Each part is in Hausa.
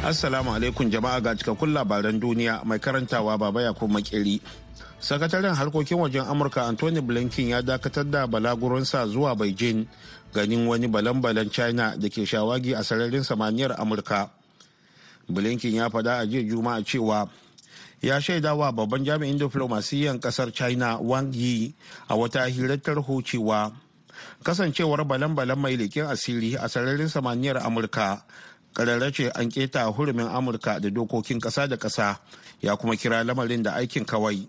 Assalamu alaikum jama'a ga cikakkun labaran duniya mai karantawa baba ya kuma makeri. Sakataren harkokin wajen Amurka Anthony Blinken ya dakatar da balagurinsa zuwa Beijing ganin wani balan-balan China da ke shawagi a sararin samaniyar Amurka. Blinken ya faɗa a jiya Juma'a cewa ya shaida wa babban jami'in diflomasiyyar ƙasar China Wang Yi a wata hirar tarho cewa kasancewar balan-balan mai leƙen asiri a sararin samaniyar Amurka kararra ce an keta hurumin amurka da dokokin kasa da kasa ya kuma kira lamarin da aikin kawai.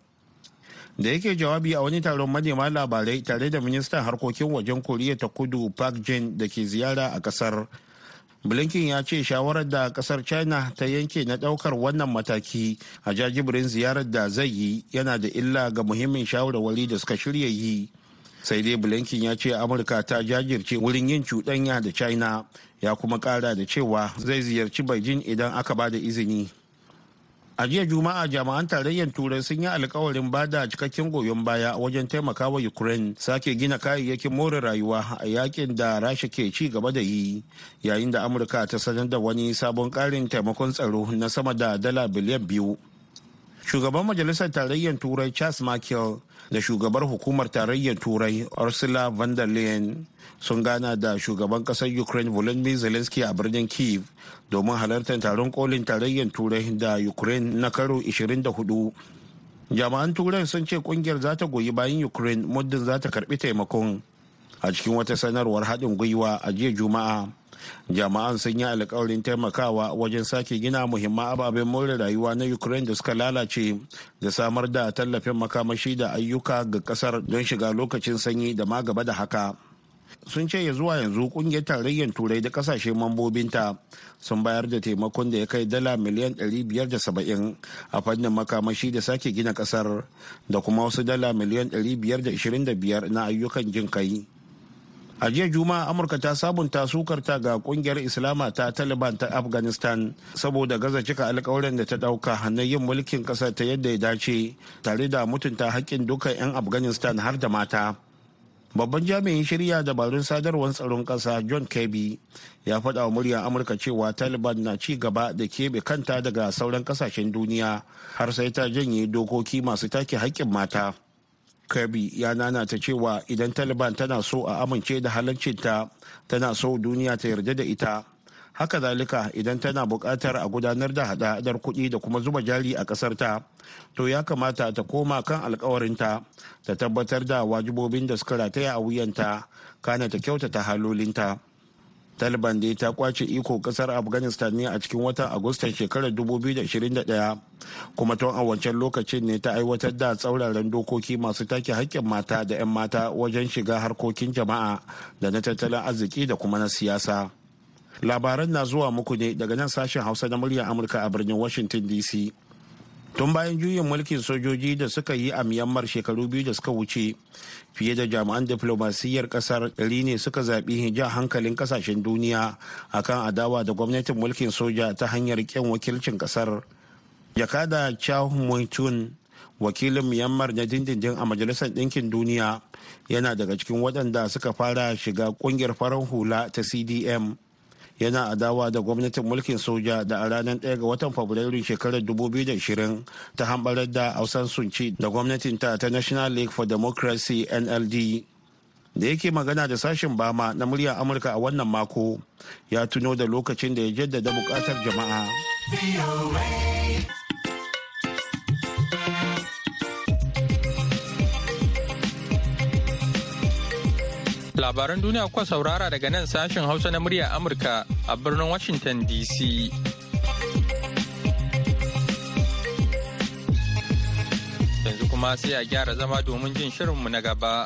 Da yake jawabi a wani taron manema labarai tare da ministan harkokin wajen koriya ta kudu park jin da ke ziyara a ƙasar. Blinken ya ce shawarar da ƙasar china ta yanke na ɗaukar wannan mataki a jajibirin ziyarar da zai yi yana da illa ga muhimmin shawarwari da suka shirya yi. Sai dai blinken ya ce amurka ta jajirce wurin yin cuɗanya da china ya kuma ƙara da cewa zai ziyarci beijing idan aka ba da izini. A jiya juma'a jami'an tarayyar turai sun yi alkawarin ba da cikakken goyon baya wajen taimakawa ukraine sake gina kayayyakin more rayuwa a yaƙin da rasha ke ci gaba da yi yayin da amurka ta sanar da wani sabon karin taimakon tsaro na sama da dala biliyan biyu. Shugaban majalisar tarayyar turai charles michael da shugabar hukumar tarayyar turai ursula von der leyen sun gana da shugaban ƙasar ukraine volodymyr zelensky a birnin kiev domin halartar taron kolin tarayyar turai da ukraine na karo 24 jama'an turai sun ce ƙungiyar za ta goyi bayan ukraine muddin za ta karɓi taimakon. A cikin wata sanarwar haɗin gwiwa a jiya juma'a jama'an sun yi alkawarin taimakawa wajen sake gina muhimman ababen more rayuwa na ukraine da suka lalace da samar da tallafin makamashi da ayyuka ga ƙasar don shiga lokacin sanyi da ma gaba da haka. Sun ce ya zuwa yanzu ƙungiyar tarayyar turai da ƙasashe mambobinta sun bayar da taimakon da ya kai dala miliyan 570 a fannin makamashi da sake gina ƙasar da kuma wasu dala miliyan 525 na ayyukan jin kai. A jiya juma'a amurka ta sabunta sukarta ga ƙungiyar islama ta taliban ta afghanistan saboda gaza cika alkawarin da ta ɗauka na yin mulkin ƙasar ta yadda ya dace tare da mutunta haƙƙin dukkan 'yan afghanistan har da mata. Babban jami'in shirya dabarun sadarwar tsaron ƙasa john kirby ya faɗa wa muryar amurka cewa taliban na ci gaba da keɓe kanta daga sauran ƙasashen duniya har sai ta janye dokoki masu take haƙƙin mata. Kirby ya nanata cewa idan taliban tana so a amince da halaccinta tana so duniya ta yarda da ita. Haka zalika idan tana buƙatar a gudanar da hada-hadar kuɗi da kuma zuba jari a ƙasar ta to ya kamata ta koma kan alkawarinta ta tabbatar da wajibobin da suka rataya a wuyanta kana ta kyautata halolinta. Taliban dai ta ƙwace iko ƙasar afghanistan ne a cikin watan agustan shekarar 2021 kuma tun a wancan lokacin ne ta aiwatar da tsauraran dokoki masu take haƙƙin mata da 'yan mata wajen shiga harkokin jama'a da na tattalin arziki da kuma na siyasa. Labaran na zuwa muku ne daga nan sashen hausa na muryar amurka a birnin washington dc tun bayan juyin mulkin sojoji da suka yi a myanmar shekaru biyu da suka wuce fiye da jami'an diflomasiyyar ƙasar ɗari ne suka zaɓi jan hankalin ƙasashen duniya akan adawa da gwamnatin mulkin soja ta hanyar ƙin wakilcin ƙasar jakada chow tun wakilin myanmar na dindindin a majalisar ɗinkin duniya yana daga cikin waɗanda suka fara shiga ƙungiyar farar hula ta cdm yana adawa da gwamnatin mulkin soja da a ranar 1 ga watan fabrairu shekarar 2020 ta hambarar da ausan sunci da gwamnatin ta ta national league for democracy nld da yake magana da sashen bama na muryar amurka a wannan mako ya tuno da lokacin da ya jaddada buƙatar jama'a. Labaran duniya kuka saurara daga nan sashen Hausa na murya Amurka a birnin Washington DC. Yanzu kuma sai a gyara zama domin jin shirinmu na gaba.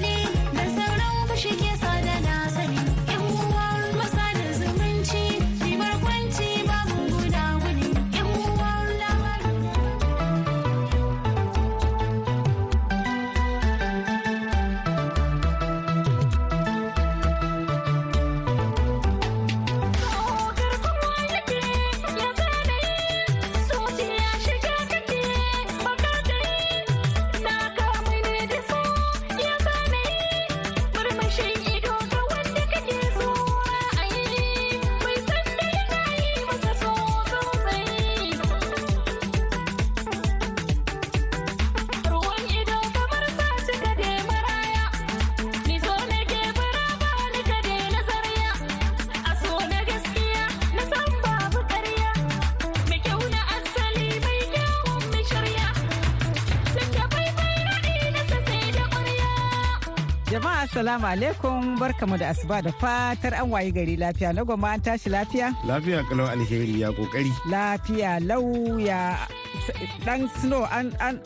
Assalamu alaikum barkamu da asuba da fatar an wayi gari lafiya na goma an tashi lafiya? Lafiya kalau alheri ya ƙoƙari. Lafiya lau ya dan snow an an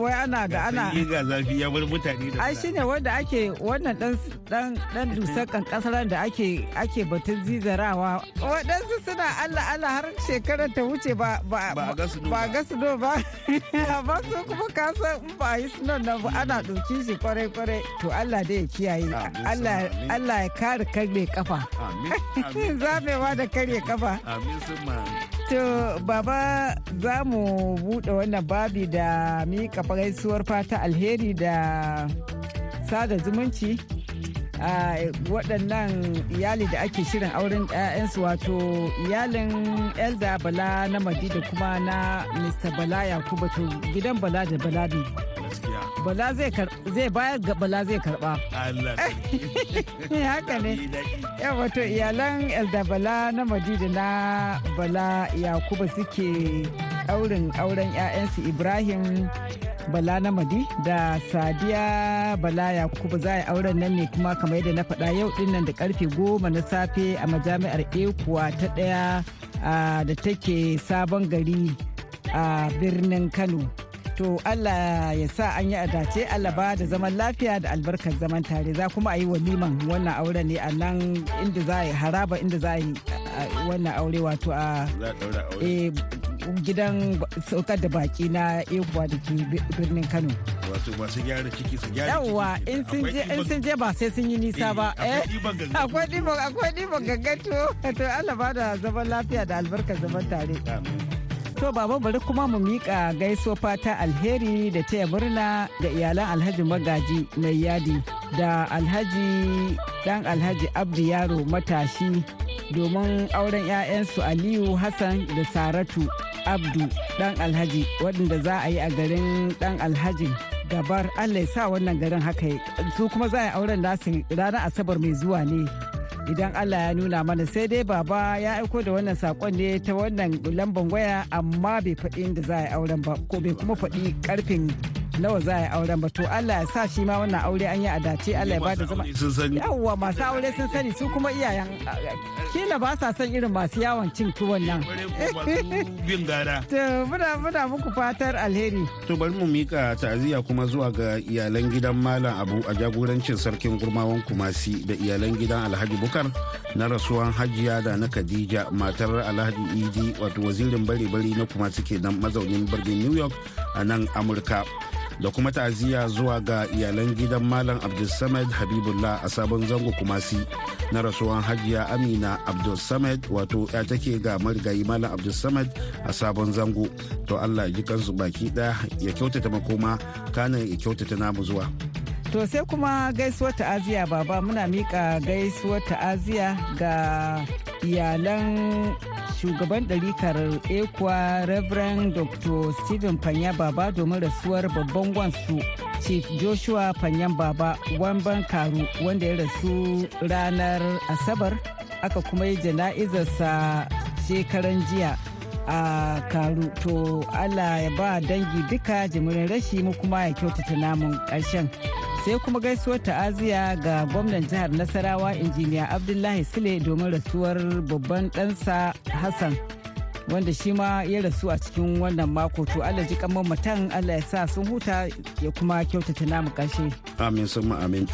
wai ana da ana ga zafi ya bar mutane da ai shine wanda ake wannan dan dan dan dusar kankasaran da ake ake batun zizarawa waɗansu suna Allah Allah har shekarar ta wuce ba ba Ba ga snow ba ba. amma su kuma ka san in ba yi snow nan ba ana ɗauki shi ƙwarai ƙwarai to Allah dai ya kiyaye Allah. Allah ya kare karne kafa Amin. Zamewa da karye kafa Amin sun. To baba za mu buɗe wannan babi da miƙa gaisuwar fata alheri da sada zumunci a waɗannan iyali da ake shirin auren 'ya'yansu wato iyalin elda bala na madi da kuma na mr bala yakubu. To gidan bala da bala ne. Bala zai bayar ga bala zai karɓa haka ne. Wato iyalan eldabala na madina na bala yakuba suke auren auren 'ya'yansu ibrahim bala na madi da sadiya bala yakubu. Za a yi auren nan ne kuma kamar yadda na faɗa yau ɗin nan da ƙarfe goma na safe a majami'ar ekuwa ta ɗaya da take sabon gari a birnin kano. To Allah ya sa an yi adace Allah ba da zaman lafiya da albarkar zaman tare. Za kuma a yi waliman wannan aure ne a nan inda za a yi haraba inda za a yi wannan aure wato a Eh, gidan saukar da baki na ekuwa da ke bi- birnin kano. Wato masu gyara ciki su gyara ciki. yawwa in sun je ba sai sun yi nisa ba. Eh, eh akwai ɗiban ɗiban gaggato to Allah ba da zaman lafiya da albarkar zaman tare. To baba bari kuma mu miƙa gaiso fata alheri da taya murna ga iyalan Alhaji Magaji mai yadi da Alhaji dan Alhaji Abdu Yaro matashi domin auren 'ya'yansu Aliyu Hassan da Saratu. Abdu dan Alhaji waɗanda za a yi a garin dan Alhaji gabar Allah ya sa wannan garin haka su kuma za a yi auren nasu ranar Asabar mai zuwa ne. idan Allah ya nuna mana sai dai baba ya aiko da wannan saƙon ne ta wannan lambar waya amma bai faɗi inda za a yi auren ba ko bai kuma faɗi ƙarfin nawa za a yi auren ba to Allah ya sa shi ma wannan aure an yi a dace Allah ya ba da zama yawwa masu aure sun sani su kuma iyayen kila ba sa son irin masu yawon cin tuwon nan bin gara. to muna muna muku fatar alheri To bari mu mika ta'aziyya kuma zuwa ga iyalan gidan Malam Abu a jagorancin sarkin gurmawan Kumasi da iyalan gidan Alhaji Bukar na rasuwan Hajiya da na Khadija matar Alhaji Idi wato wazirin bare-bare na Kumasi kenan mazaunin birnin New York a nan Amurka. Da kuma ta'aziyya zuwa ga iyalan gidan Malam Abdulsamad Habibullah a sabon zango Kumasi na rasuwan Hajiya Amina Abdulsamad wato ya take ga marigayi Malam Abdulsamad a sabon zango. To Allah ji kansu baki ɗaya ya kyautata makoma kana ya kyautata namu zuwa. To sai kuma gaisuwar ta'aziya baba muna mika gaisuwar ta'aziya ga iyalan shugaban ɗarikar ekwa Reverend Dr. Stephen Fanya Baba domin rasuwar babban wansu Chief Joshua Fanyan Baba Wamban Karu wanda ya rasu ranar Asabar aka kuma yi jana'izarsa shekaran jiya a Karu to Allah ya ba dangi duka jimirin rashi mu kuma ya kyautata namun ƙarshen. Sai kuma gaisuwar ta'aziya ga gwamnan jihar nasarawa injiniya abdullahi sule domin rasuwar babban ɗansa hassan wanda shi ma ya rasu a cikin wannan mako. To allah ji kamar matan allah ya sa sun huta ya kuma kyautata namu ƙarshe. Amin sun amin.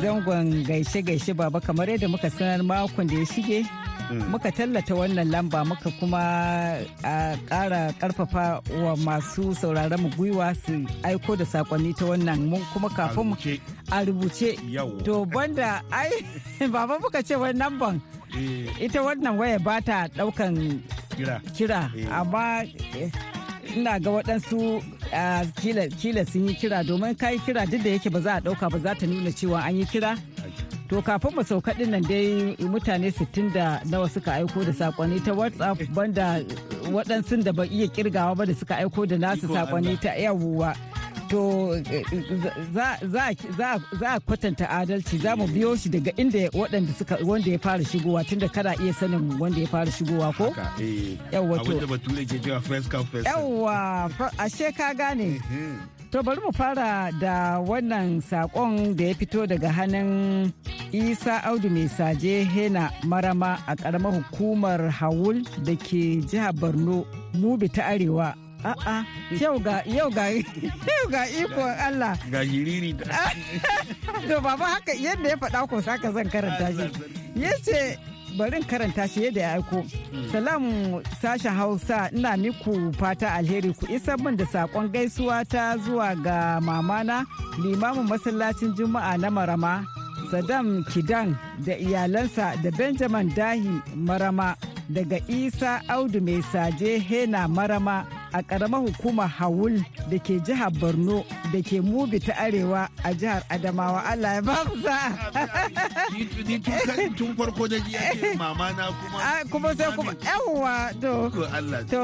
Zangon gaishe-gaishe baba kamar yadda muka sanar makon da ya shige muka tallata wannan lamba muka kuma a ƙara ƙarfafa wa masu sauraron mu gwiwa su aiko da saƙonni ta wannan. Mun kuma kafin mu a rubuce. To banda ai baba muka ce wani lamban ita wannan waya ba ta ɗaukan kira. amma ina ga waɗansu kila sun yi kira domin kai kira duk da yake ba za a ɗauka ba za ta nuna cewa an yi kira. To kafin mu sauka ɗin nan dai mutane 60 da nawa suka aiko da saƙonni ta whatsapp banda waɗansu da ba iya kirgawa ba da suka aiko da nasu saƙonni ta yawuwa to za a kwatanta adalci za mu biyo shi daga inda waɗanda suka wanda ya fara shigowa tunda kada iya sanin wanda ya fara shigowa ko? Yawwa to. first come first yawwa ashe ka gane. To bari mu fara da wannan saƙon da ya fito daga hannun isa audu mai saje hena marama a ƙaramar hukumar hawul da ke jihar borno mubi ta arewa. A'a, yau ga yau ga yau ga iko Allah. Ga jiriri da. To baba haka yadda ya faɗa ko saka zan karanta shi. Yace barin karanta shi yadda ya aiko. Salam sashen Hausa ina miku fata alheri ku isa min da saƙon gaisuwa ta zuwa ga mamana limamin masallacin Juma'a na Marama. Saddam Kidan da iyalansa da Benjamin Dahi Marama daga Isa Audu mai saje Hena Marama a ƙaramar hukumar Hawul da ke jihar Borno da ke Mubi ta Arewa a jihar Adamawa. Allah ya ba mu sa. Tun farko da ji mama na kuma. Kuma sai kuma yawwa to. To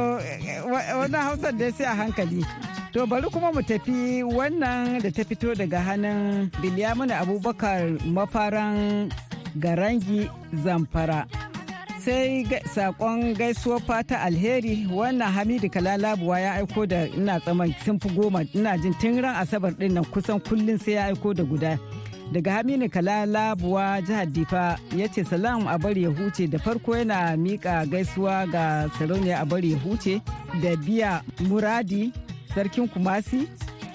wannan hausar da sai a hankali. To bari kuma mu tafi wannan da ta fito daga hannun Bilyamina Abubakar mafaran Garangi Zamfara. Sai saƙon gaisuwar fata alheri. Wannan hamidu kalalabuwa ya aiko da ina tsaman sun fi goma. Ina jin tun ran asabar ɗin nan kusan kullum sai ya aiko da guda. Daga hamidu kalalabuwa jihar difa ya ce salam a bari ya huce. Da farko yana mika gaisuwa ga sarauniya a bari ya huce. Da biya muradi sarkin kumasi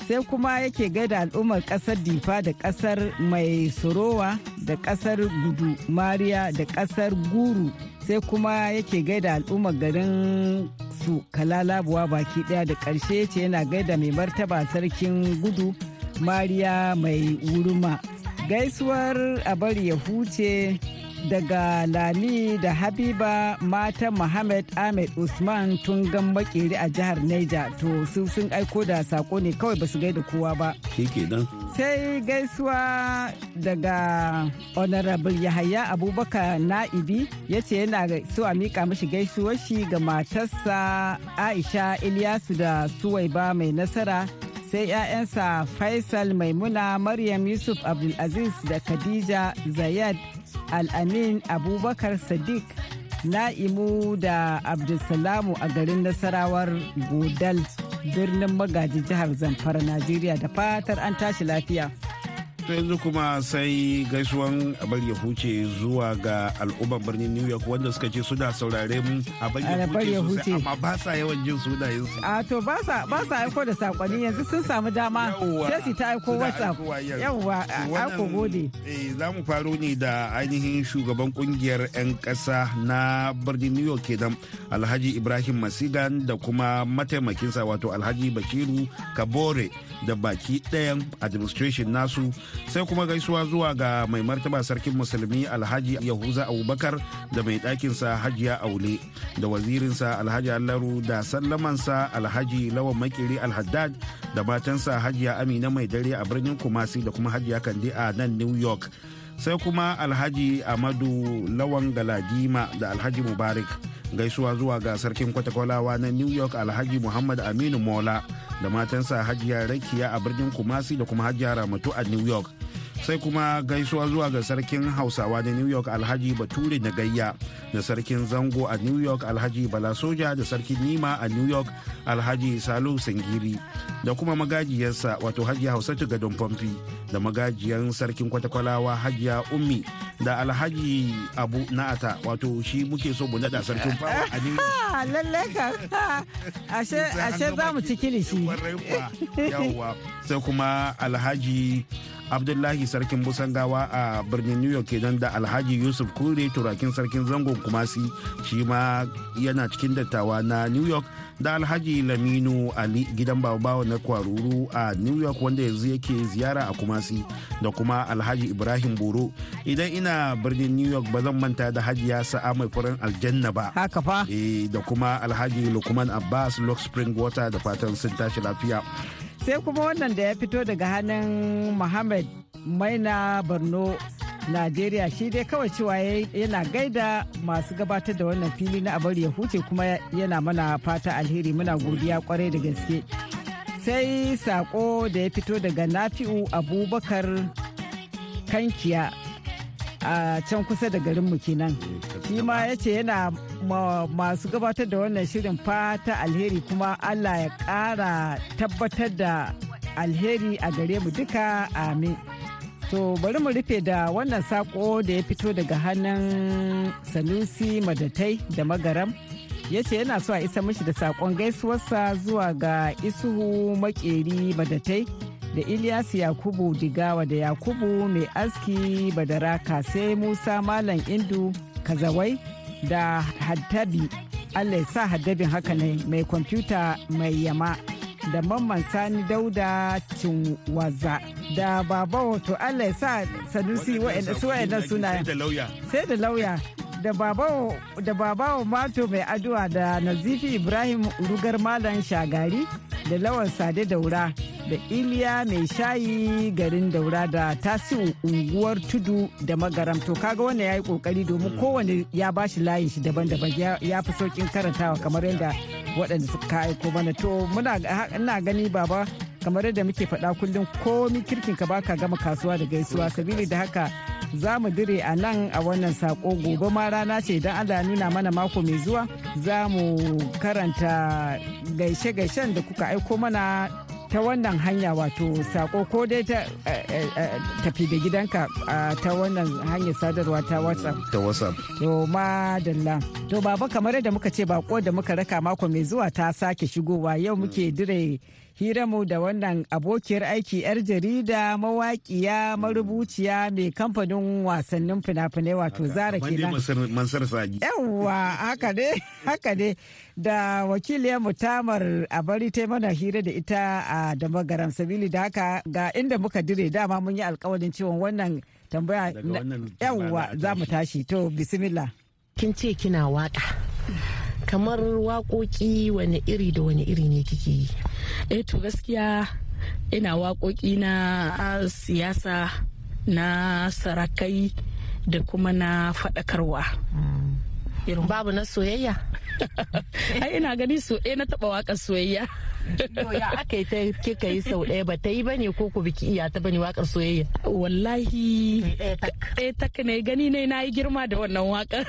sai kuma yake gaida al'ummar ƙasar difa da ƙasar mai sorowa da ƙasar gudu mariya da ƙasar guru. Sai kuma yake gaida al'ummar garin su kalalabuwa baki ɗaya da ƙarshe ce yana gaida mai martaba sarkin gudu mariya mai wuruma gaisuwar a bari ya huce daga lami da habiba matan muhammad ahmed usman tun gan makeri a jihar niger. To su sun aiko da sako ne kawai ba su gaida kowa ba. Sai gaisuwa daga honorable yahaya abubakar na'ibi ya ce yana so a mika mashi gaisuwar shi ga matarsa aisha ilyasu da suwaiba mai nasara sai 'ya'yansa faisal maimuna maryam yusuf abdulaziz da khadija zayed al'amin abubakar sadiq na'imu da abdulsalamu a garin nasarawar godal birnin magaji jihar zamfara najeriya. Da fatar an tashi lafiya. To yanzu kuma sai gaisuwan abar ya huce zuwa ga al'ummar birnin New York wanda suka ce suna saurare mu abar ya huce sosai amma ba sa yawan jin sunayen su. A to ba sa aiko da saƙonni yanzu sun samu dama sai su ta aiko WhatsApp. Yawwa ako gode. Eh za mu faro ne da ainihin shugaban ƙungiyar 'yan ƙasa na birnin New York kenan Alhaji Ibrahim Masigan da kuma mataimakinsa wato Alhaji Bashiru Kabore da baki ɗayan administration nasu sai kuma gaisuwa zuwa ga mai martaba sarkin musulmi alhaji yahuza abubakar da mai ɗakinsa hajiya aule da wazirinsa alhaji allaru da sallamansa alhaji lawan makiri alhaddad da matansa hajiya amina mai dare a birnin kumasi da kuma hajiya kande a nan new york. Sai kuma alhaji amadu lawan galadima da alhaji mubarak. Gaisuwa zuwa ga sarkin kwatakwalawa na new york alhaji muhammad aminu mola da matansa hajiya rakiya a birnin kumasi da kuma hajiya ramatu a new york. Sai kuma gaisuwa zuwa ga sarkin hausawa na new york alhaji bature na gayya da sarkin zango a new york alhaji bala soja da sarkin nima a new york alhaji salu sangiri da kuma magajiyarsa wato hajiya hausatu gadon famfi da magajiyan sarkin kwatakwalawa hajiya ummi da alhaji abu na'ata wato shi muke so mu nada sarkin fawa a new york. Lalle ka ashe za mu ci kilishi. yawwa sai kuma alhaji abdullahi sarkin busangawa a birnin new york kenan da alhaji yusuf kure turakin sarkin zangon kumasi shi ma yana cikin dattawa na new york da alhaji laminu ali gidan babawa na kwaruru a new york wanda yanzu yake ziyara a kumasi da kuma alhaji ibrahim boro. Idan ina birnin new york ba zan manta da hajiya sa'a mai furen aljanna ba. Haka fa? Da kuma alhaji lukman abbas lock spring water da fatan sun tashi lafiya. Sai kuma wannan da ya fito daga hannun Muhammad Maina Borno Najeriya shi dai kawai cewa yana gaida masu gabatar da wannan fili na abar ya huce kuma yana mana fata alheri muna godiya ƙwarai da gaske. Sai sako da ya fito daga Nafi'u Abubakar Kankiya a can kusa da garinmu kenan. Shi ma ya ce yana masu gabatar da wannan shirin fata alheri kuma Allah ya ƙara tabbatar da alheri a gare mu duka amin. To bari mu rufe da wannan sako da ya fito daga hannun Sanusi Madatai da Magaram. ya ce yana so a isa mishi da saƙon gaisuwarsa zuwa ga isuhu makeri madatai da Ilyasu Yakubu Digawa da Yakubu mai aski Badaraka sai Musa Malam Indu Kazawai da Haddabi Allah sa haddabin haka ne mai kwamfuta mai yama da mamman sani dauda cinwaza da baba wato. Allah sa sanusi su wa'annan suna sai da lauya. da babawo da babawo mato mai addu'a da nazifi ibrahim rugar malam shagari da lawan sade daura. Da iliya mai shayi garin daura da tasiu unguwar tudu da magaram. To kaga wannan ya yi ƙoƙari domin kowane ya bashi layin shi daban-daban. Ya fi saukin karantawa kamar yadda waɗanda suka aiko mana. To muna ina gani baba kamar yadda muke faɗa kullum komi kirkin ka baka gama kasuwa da gaisuwa. Sabili da haka za mu dire a nan a wannan sako gobe ma rana ce idan Allah ya nuna mana mako mai zuwa za mu karanta gaishe-gaishen da kuka aiko mana ta wannan hanya wato sako ko dai ta tafi da gidanka ta wannan hanyar sadarwa ta whatsapp. Ta whatsapp. To madalla. To baba kamar yadda muka ce bako da muka raka mako mai zuwa ta sake shigowa yau muke dire mu da wannan abokiyar aiki 'yar jarida mawaƙiya marubuciya mai kamfanin wasannin fina-finai wato zara kenan. Yawwa haka ne haka ne. Da wakiliyar mutamar a bari ta mana hira da ita a damagaram sabili da haka ga inda muka dire dama mun yi alkawarin cewa wannan tambaya yawwa za mu tashi. to bismillah. Kin ce kina waƙa kamar waƙoƙi wani iri da wani iri ne kike yi? Eh to gaskiya ina waƙoƙi na siyasa na sarakai da kuma na faɗakarwa. Babu na soyayya. Ai ina gani so na taɓa waƙar soyayya. Ya aka yi ta kika yi sau ɗaya ba ta yi ba ne ko ku biki iya ta ba ne waƙar soyayya? Wallahi ɗaya tak. ne. Gani ne na yi girma da wannan waƙar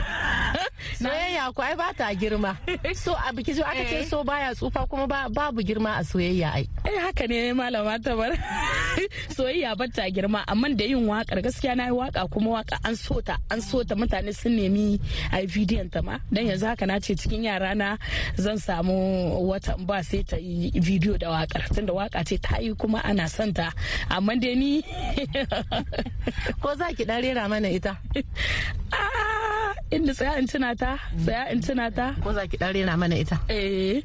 soyayya ko ai ba ta girma. So a biki jo aka ce so baya tsufa kuma babu girma a soyayya ai. Eh haka ne malama tabar soyayya ba ta girma amma da yin waƙar gaskiya na yi waƙa kuma waƙa an so ta an so ta mutane sun nemi a bidiyon ta ma. Dan yanzu haka na ce cikin yara na zan samu wata ba sai ta yi bidiyo da waƙar tunda waƙa ce ta yi kuma ana son ta. Amma dai ni ko za ki dan rera mana ita? Inda tsaya in tuna ta tsaya in tuna ta. Ko za ki dan rera mana ita? Eh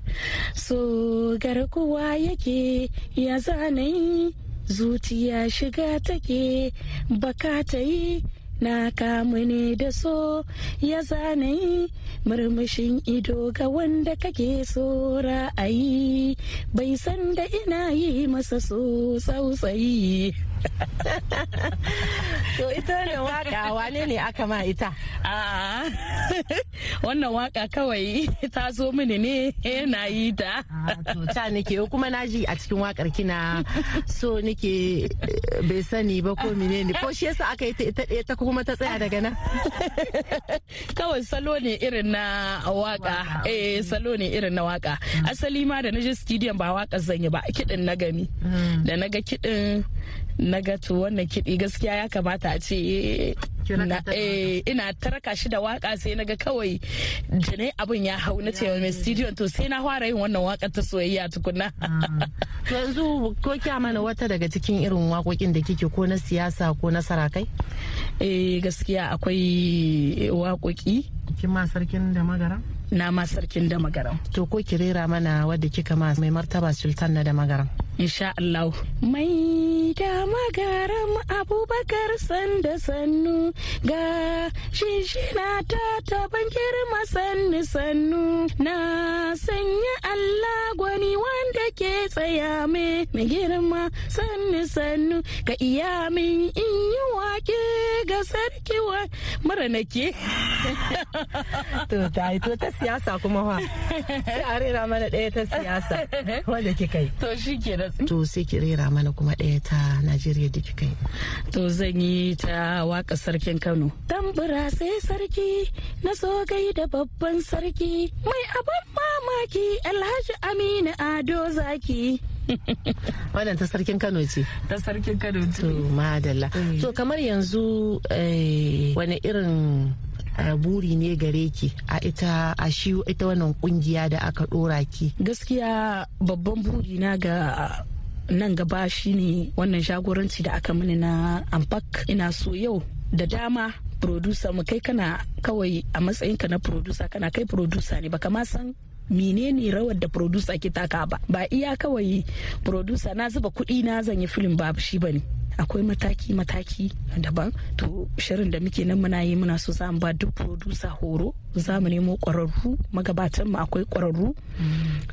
so garkuwa yake ya zanayi zuciya shiga take baka ta yi na kamu ne da so. Ya zanayi murmushin ido ga wanda kake so ra'ayi. Bai san da ina yi masa so tsautsayi to ita ne waƙa wane ne aka ma ita? Wannan waƙa kawai ta zo mini ne na yi ta. To ta nake kuma na ji a cikin waƙar kina so nake bai sani ba ko menene ko shi yasa aka yi ta ita ta kuma ta tsaya daga nan? Kawai salo ne irin na waƙa. Eh salo ne irin na waƙa. Asali ma da na je studio ba waƙa zan yi ba kiɗin na gami da na ga kiɗin na ga to wannan kiɗi gaskiya ya kamata a ce ina taraka shi da waƙa sai na ga kawai da ne abin ya hau na ce mai studio to sai na fara yin wannan waƙar ta soyayya tukuna. Yanzu ko kya mana wata daga cikin irin wakokin da kike ko na siyasa ko na sarakai? Eh gaskiya akwai wakoki kin ma sarkin da magara na ma sarkin da magaram. To ko ki rera mana wadda kika ma mai martaba sultan na da magaram. Insha Allah. Mai da magaram abubakar sanda sannu ga shishina ta taban girma sannu sannu. Na sanya Allah gwani wanda ke tsaya mai girma sannu sannu. Ka iya min in yi wake ga sarki wa mara nake. to ta yi to ta siyasa kuma fa. Sai a rera mana ɗaya ta siyasa. Wanda kika yi. To shi ke da to sai ki rera mana kuma ɗaya ta najeriya da kika yi. To zan yi ta waƙa sarkin kano. Tambura sai sarki na so gai da babban sarki. Mai abin mamaki alhaji aminu ado zaki. Wannan ta sarkin kano ce? Ta sarkin kano ce. To madalla. To kamar yanzu wani irin buri ne gare ki a ita a shi ita wannan ƙungiya da aka dora ki. Gaskiya babban buri na ga nan gaba shine wannan jagoranci da aka mini na ampak. Ina so yau da dama producer mu kai kana kawai a matsayinka na producer kana kai producer ne baka ma san menene rawar da producer ke taka ba. Ba iya kawai producer na zuba kuɗi na zan yi film babu shi ba ne. Akwai mataki-mataki daban. To shirin da muke nan muna yi muna so za mu ba duk producer horo. Za mu nemo ƙwararru magabatan mu akwai ƙwararru.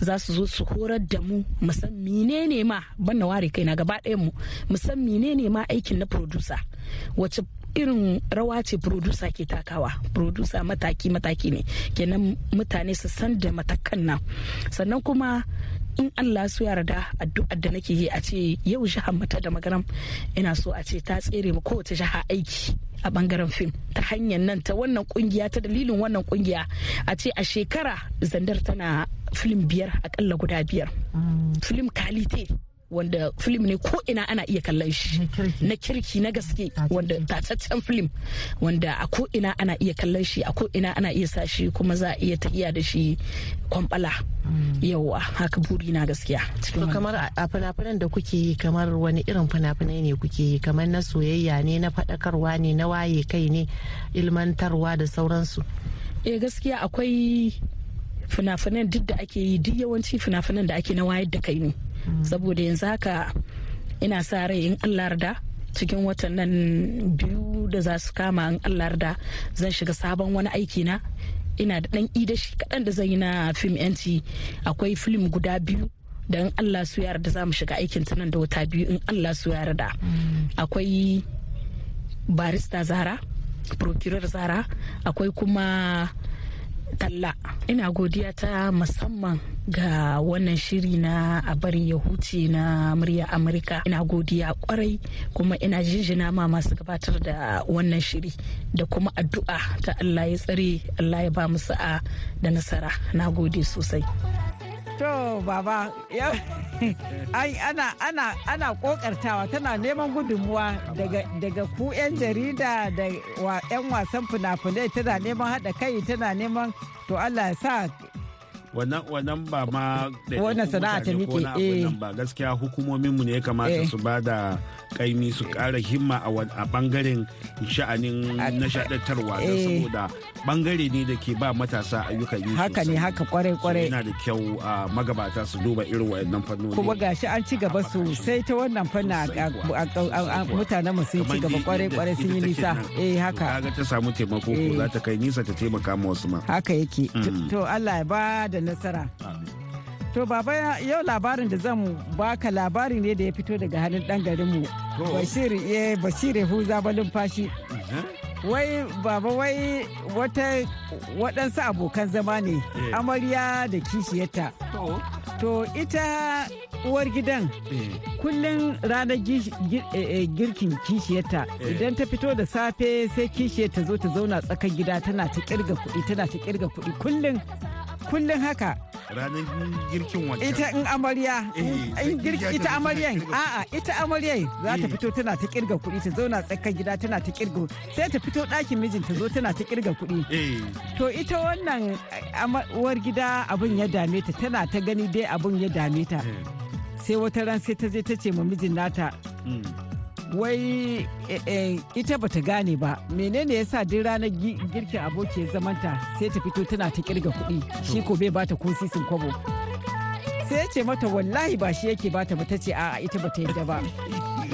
Za su zo su horar da mu musan menene ma banna ware kai na gaba ɗayan mu musan menene ma aikin na producer. Wace irin rawa ce producer ke takawa. Producer mataki-mataki ne. Kenan mutane su san da matakan nan. Sannan kuma in Allah su yarda addu'ar da nake yi a ce yau jihar mata da magaram ina so a ce ta tsere ma kowace jiha aiki a ɓangaren fim. Ta hanyar nan ta wannan ƙungiya ta dalilin wannan ƙungiya a ce a shekara zandar tana film biyar akalla guda biyar. Film kalite wanda film ne ko ina ana iya kallon shi. Na kirki. Na gaske wanda tataccen film wanda a ko ina ana iya kallon shi a ko ina ana iya sa shi kuma za a iya tafiya da shi kwambala yawa haka buri na gaskiya. To kamar a fina-finan da kuke yi kamar wani irin fina-finai ne kuke yi? Kamar na soyayya ne na faɗakarwa ne na waye kai ne ilmantarwa da sauransu? Eh gaskiya akwai fina-finan duk da ake yi duk yawanci fina-finan da ake na wayar da kai ne. Saboda yanzu haka ina sa rai in allah da cikin watan nan biyu da za su kama in allah da zan shiga sabon wani aiki na ina da dan idashi kaɗan da zan yi na fim yanci akwai film guda biyu da in allah su yarda za mu shiga aikin nan da wata biyu in allah su yarda. Akwai barista zara procurer zara akwai kuma talla ina godiya ta musamman ga wannan shiri na a bari ya huce na murya amurka. Ina godiya ƙwarai kuma ina jinjina ma masu gabatar da wannan shiri da kuma addu'a ta allah ya tsare allah ya ba mu sa'a da nasara. Na gode sosai. To baba ana ana ana kokartawa tana neman gudunmuwa daga daga ku 'yan jarida da 'yan wasan fina-finai tana neman haɗa kai tana neman to Allah ya sa wannan ba ma wannan sana'a ta muke eh. ba. Gaskiya hukumomin mu ne ya kamata su ba da kaimi su kara himma a ɓangaren sha'anin nishadantarwa don saboda ɓangare ne da ke ba matasa ayyukan yi haka ne haka ƙwarai ƙwarai yana da kyau a magabata su duba irin wayannan fannoni. Kuma gashi an ci gaba sosai ta wannan fanna. Mutanen mu sun ci gaba ƙwarai ƙwarai sun yi nisa. eh haka. Kaga ta samu taimako ko za ta kai nisa ta taimaka ma wasu ma. Haka yake. To Allah ya ba da nasara. To baba yau labarin da zan baka labari ne da ya fito daga hannun dan garinmu. Bashir ya Bashir Huza balin fashi. Wai baba wai wata waɗansu abokan zama ne amarya da kishiyarta. To. Ita uwar gidan kullum ranar girkin kishiyarta. Idan ta fito da safe sai kishiyar ta zo ta zauna tsakar gida tana ta ƙirga kuɗi tana ta ƙirga kuɗi. Kullum kullum haka. Ranar girkin wancan. Ita in amarya. Ita amaryan. a'a ita amaryan za ta fito tana ta ƙirga kuɗi ta zauna tsakar gida tana ta ƙirga sai ta fito ɗakin mijin ta zo tana ta ƙirga kuɗi. To ita wannan uwar gida abin ya dame ta tana ta gani dai abin ya dame ta. Sai wata ran sai ta je ta ce ma mijin nata wai ita bata gane ba menene yasa duk ranar girkin abokiyar zamanta sai ta fito tana ta ƙirga kuɗi shi ko bai bata ko sisin kwabo. Sai ya ce mata wallahi ba shi yake bata ba ta ce a'a ita bata yadda ba.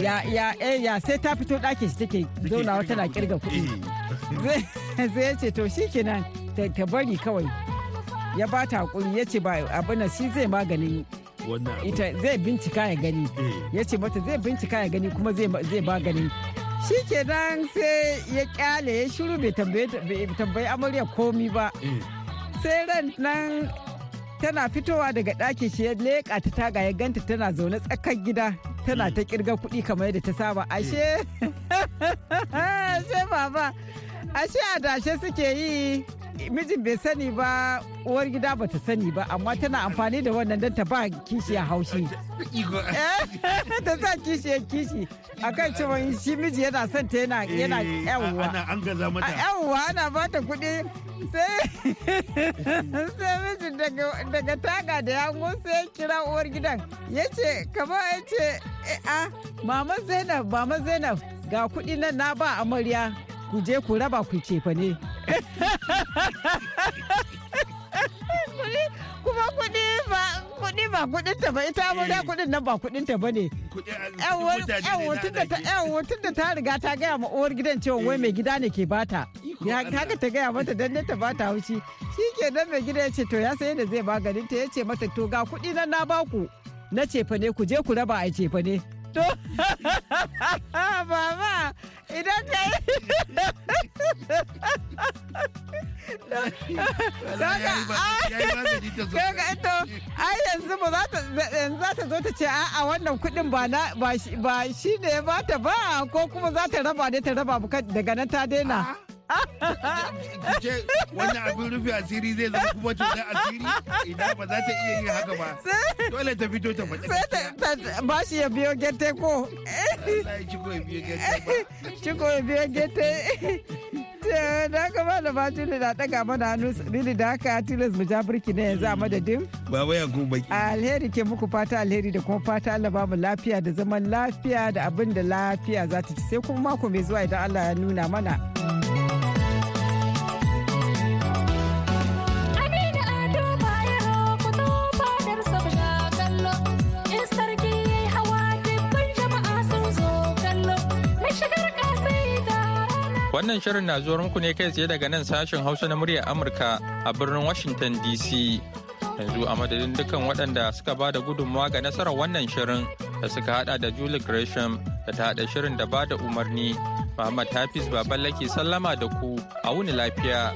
Ya ya ya sai ta fito ɗakin shi take zaunawa tana ƙirga kuɗi. Sai ya ce to shikenan ta bari kawai. Ya bata haƙuri ya ce ba abin shi zai maganin ita zai bincika ya gani. Ya ce mata zai bincika ya gani kuma zai ba gani shi kenan sai ya ƙyale ya shiru bai tambayi amarya komi ba. Sai ran nan tana fitowa daga ɗakin shi ya leƙa ta taga ya ganta tana zaune tsakar gida tana ta ƙirga kuɗi kamar yadda ta saba. Ashe ashe baba ashe adashe suke yi. Mijin bai sani ba uwar gida ba ta sani ba amma tana amfani da wannan don ta ba kishi a haushi. Ta sa kishi ya kishi. Akan cewa shi miji yana son ta yana yana yawwa yawwa ana ba ta kuɗi. Sai sai mijin daga taga da yango sai kira uwar gidan. Ya ce kamar ya ce a mama zainab mama zainab ga kuɗi nan na ba amarya. Ku je ku raba ku cefa ne. kuma kuɗi ba kuɗi ba kuɗin ta ba ita amarya kuɗin nan ba kuɗin ta ba ne. Yawon tun da ta riga ta gaya ma uwar gidan cewa wai mai gida ne ke bata. Ya haka ta gaya mata dan ta bata haushi. Shi ke dan mai gida ya ce to ya san yadda zai maganin ta ya ce mata to ga kuɗi nan na baku. Na cefa ne ku je ku raba a cefa ne. To, baba, idan ka yi... Kaga ito, ai yanzu ba za ta za ta zo ta ce a wannan kuɗin ba na ba shi ne ya bata ba ko kuma za ta raba ne ta raba daga nan ta daina. Ce wannan abin rufe asiri zai zama kuma cutar asiri? Idan ba za ta iya yin haka ba dole ta fito ta sai ba shi ya biyo gete ko? Ciko ya biyo gete da haka ba da batulu na daga mana hannu. Bili da haka tilas mu ja birki na yanzu a madadin. Baba ya ko baki. Alheri ke muku fata alheri da kuma fata. Allah ba mu lafiya da zaman lafiya da abin da lafiya za ta ci. Sai kuma mako mai zuwa idan Allah ya nuna mana. Wannan shirin na zuwa muku ne kai tsaye daga nan sashen Hausa na muryar Amurka a birnin Washington DC. Yanzu a madadin dukkan waɗanda suka ba da gudunmawa ga nasarar wannan shirin da suka hada da Julie Gresham da ta hada shirin da ba da umarni. Muhammad Hafiz Baballake sallama da ku a wuni lafiya.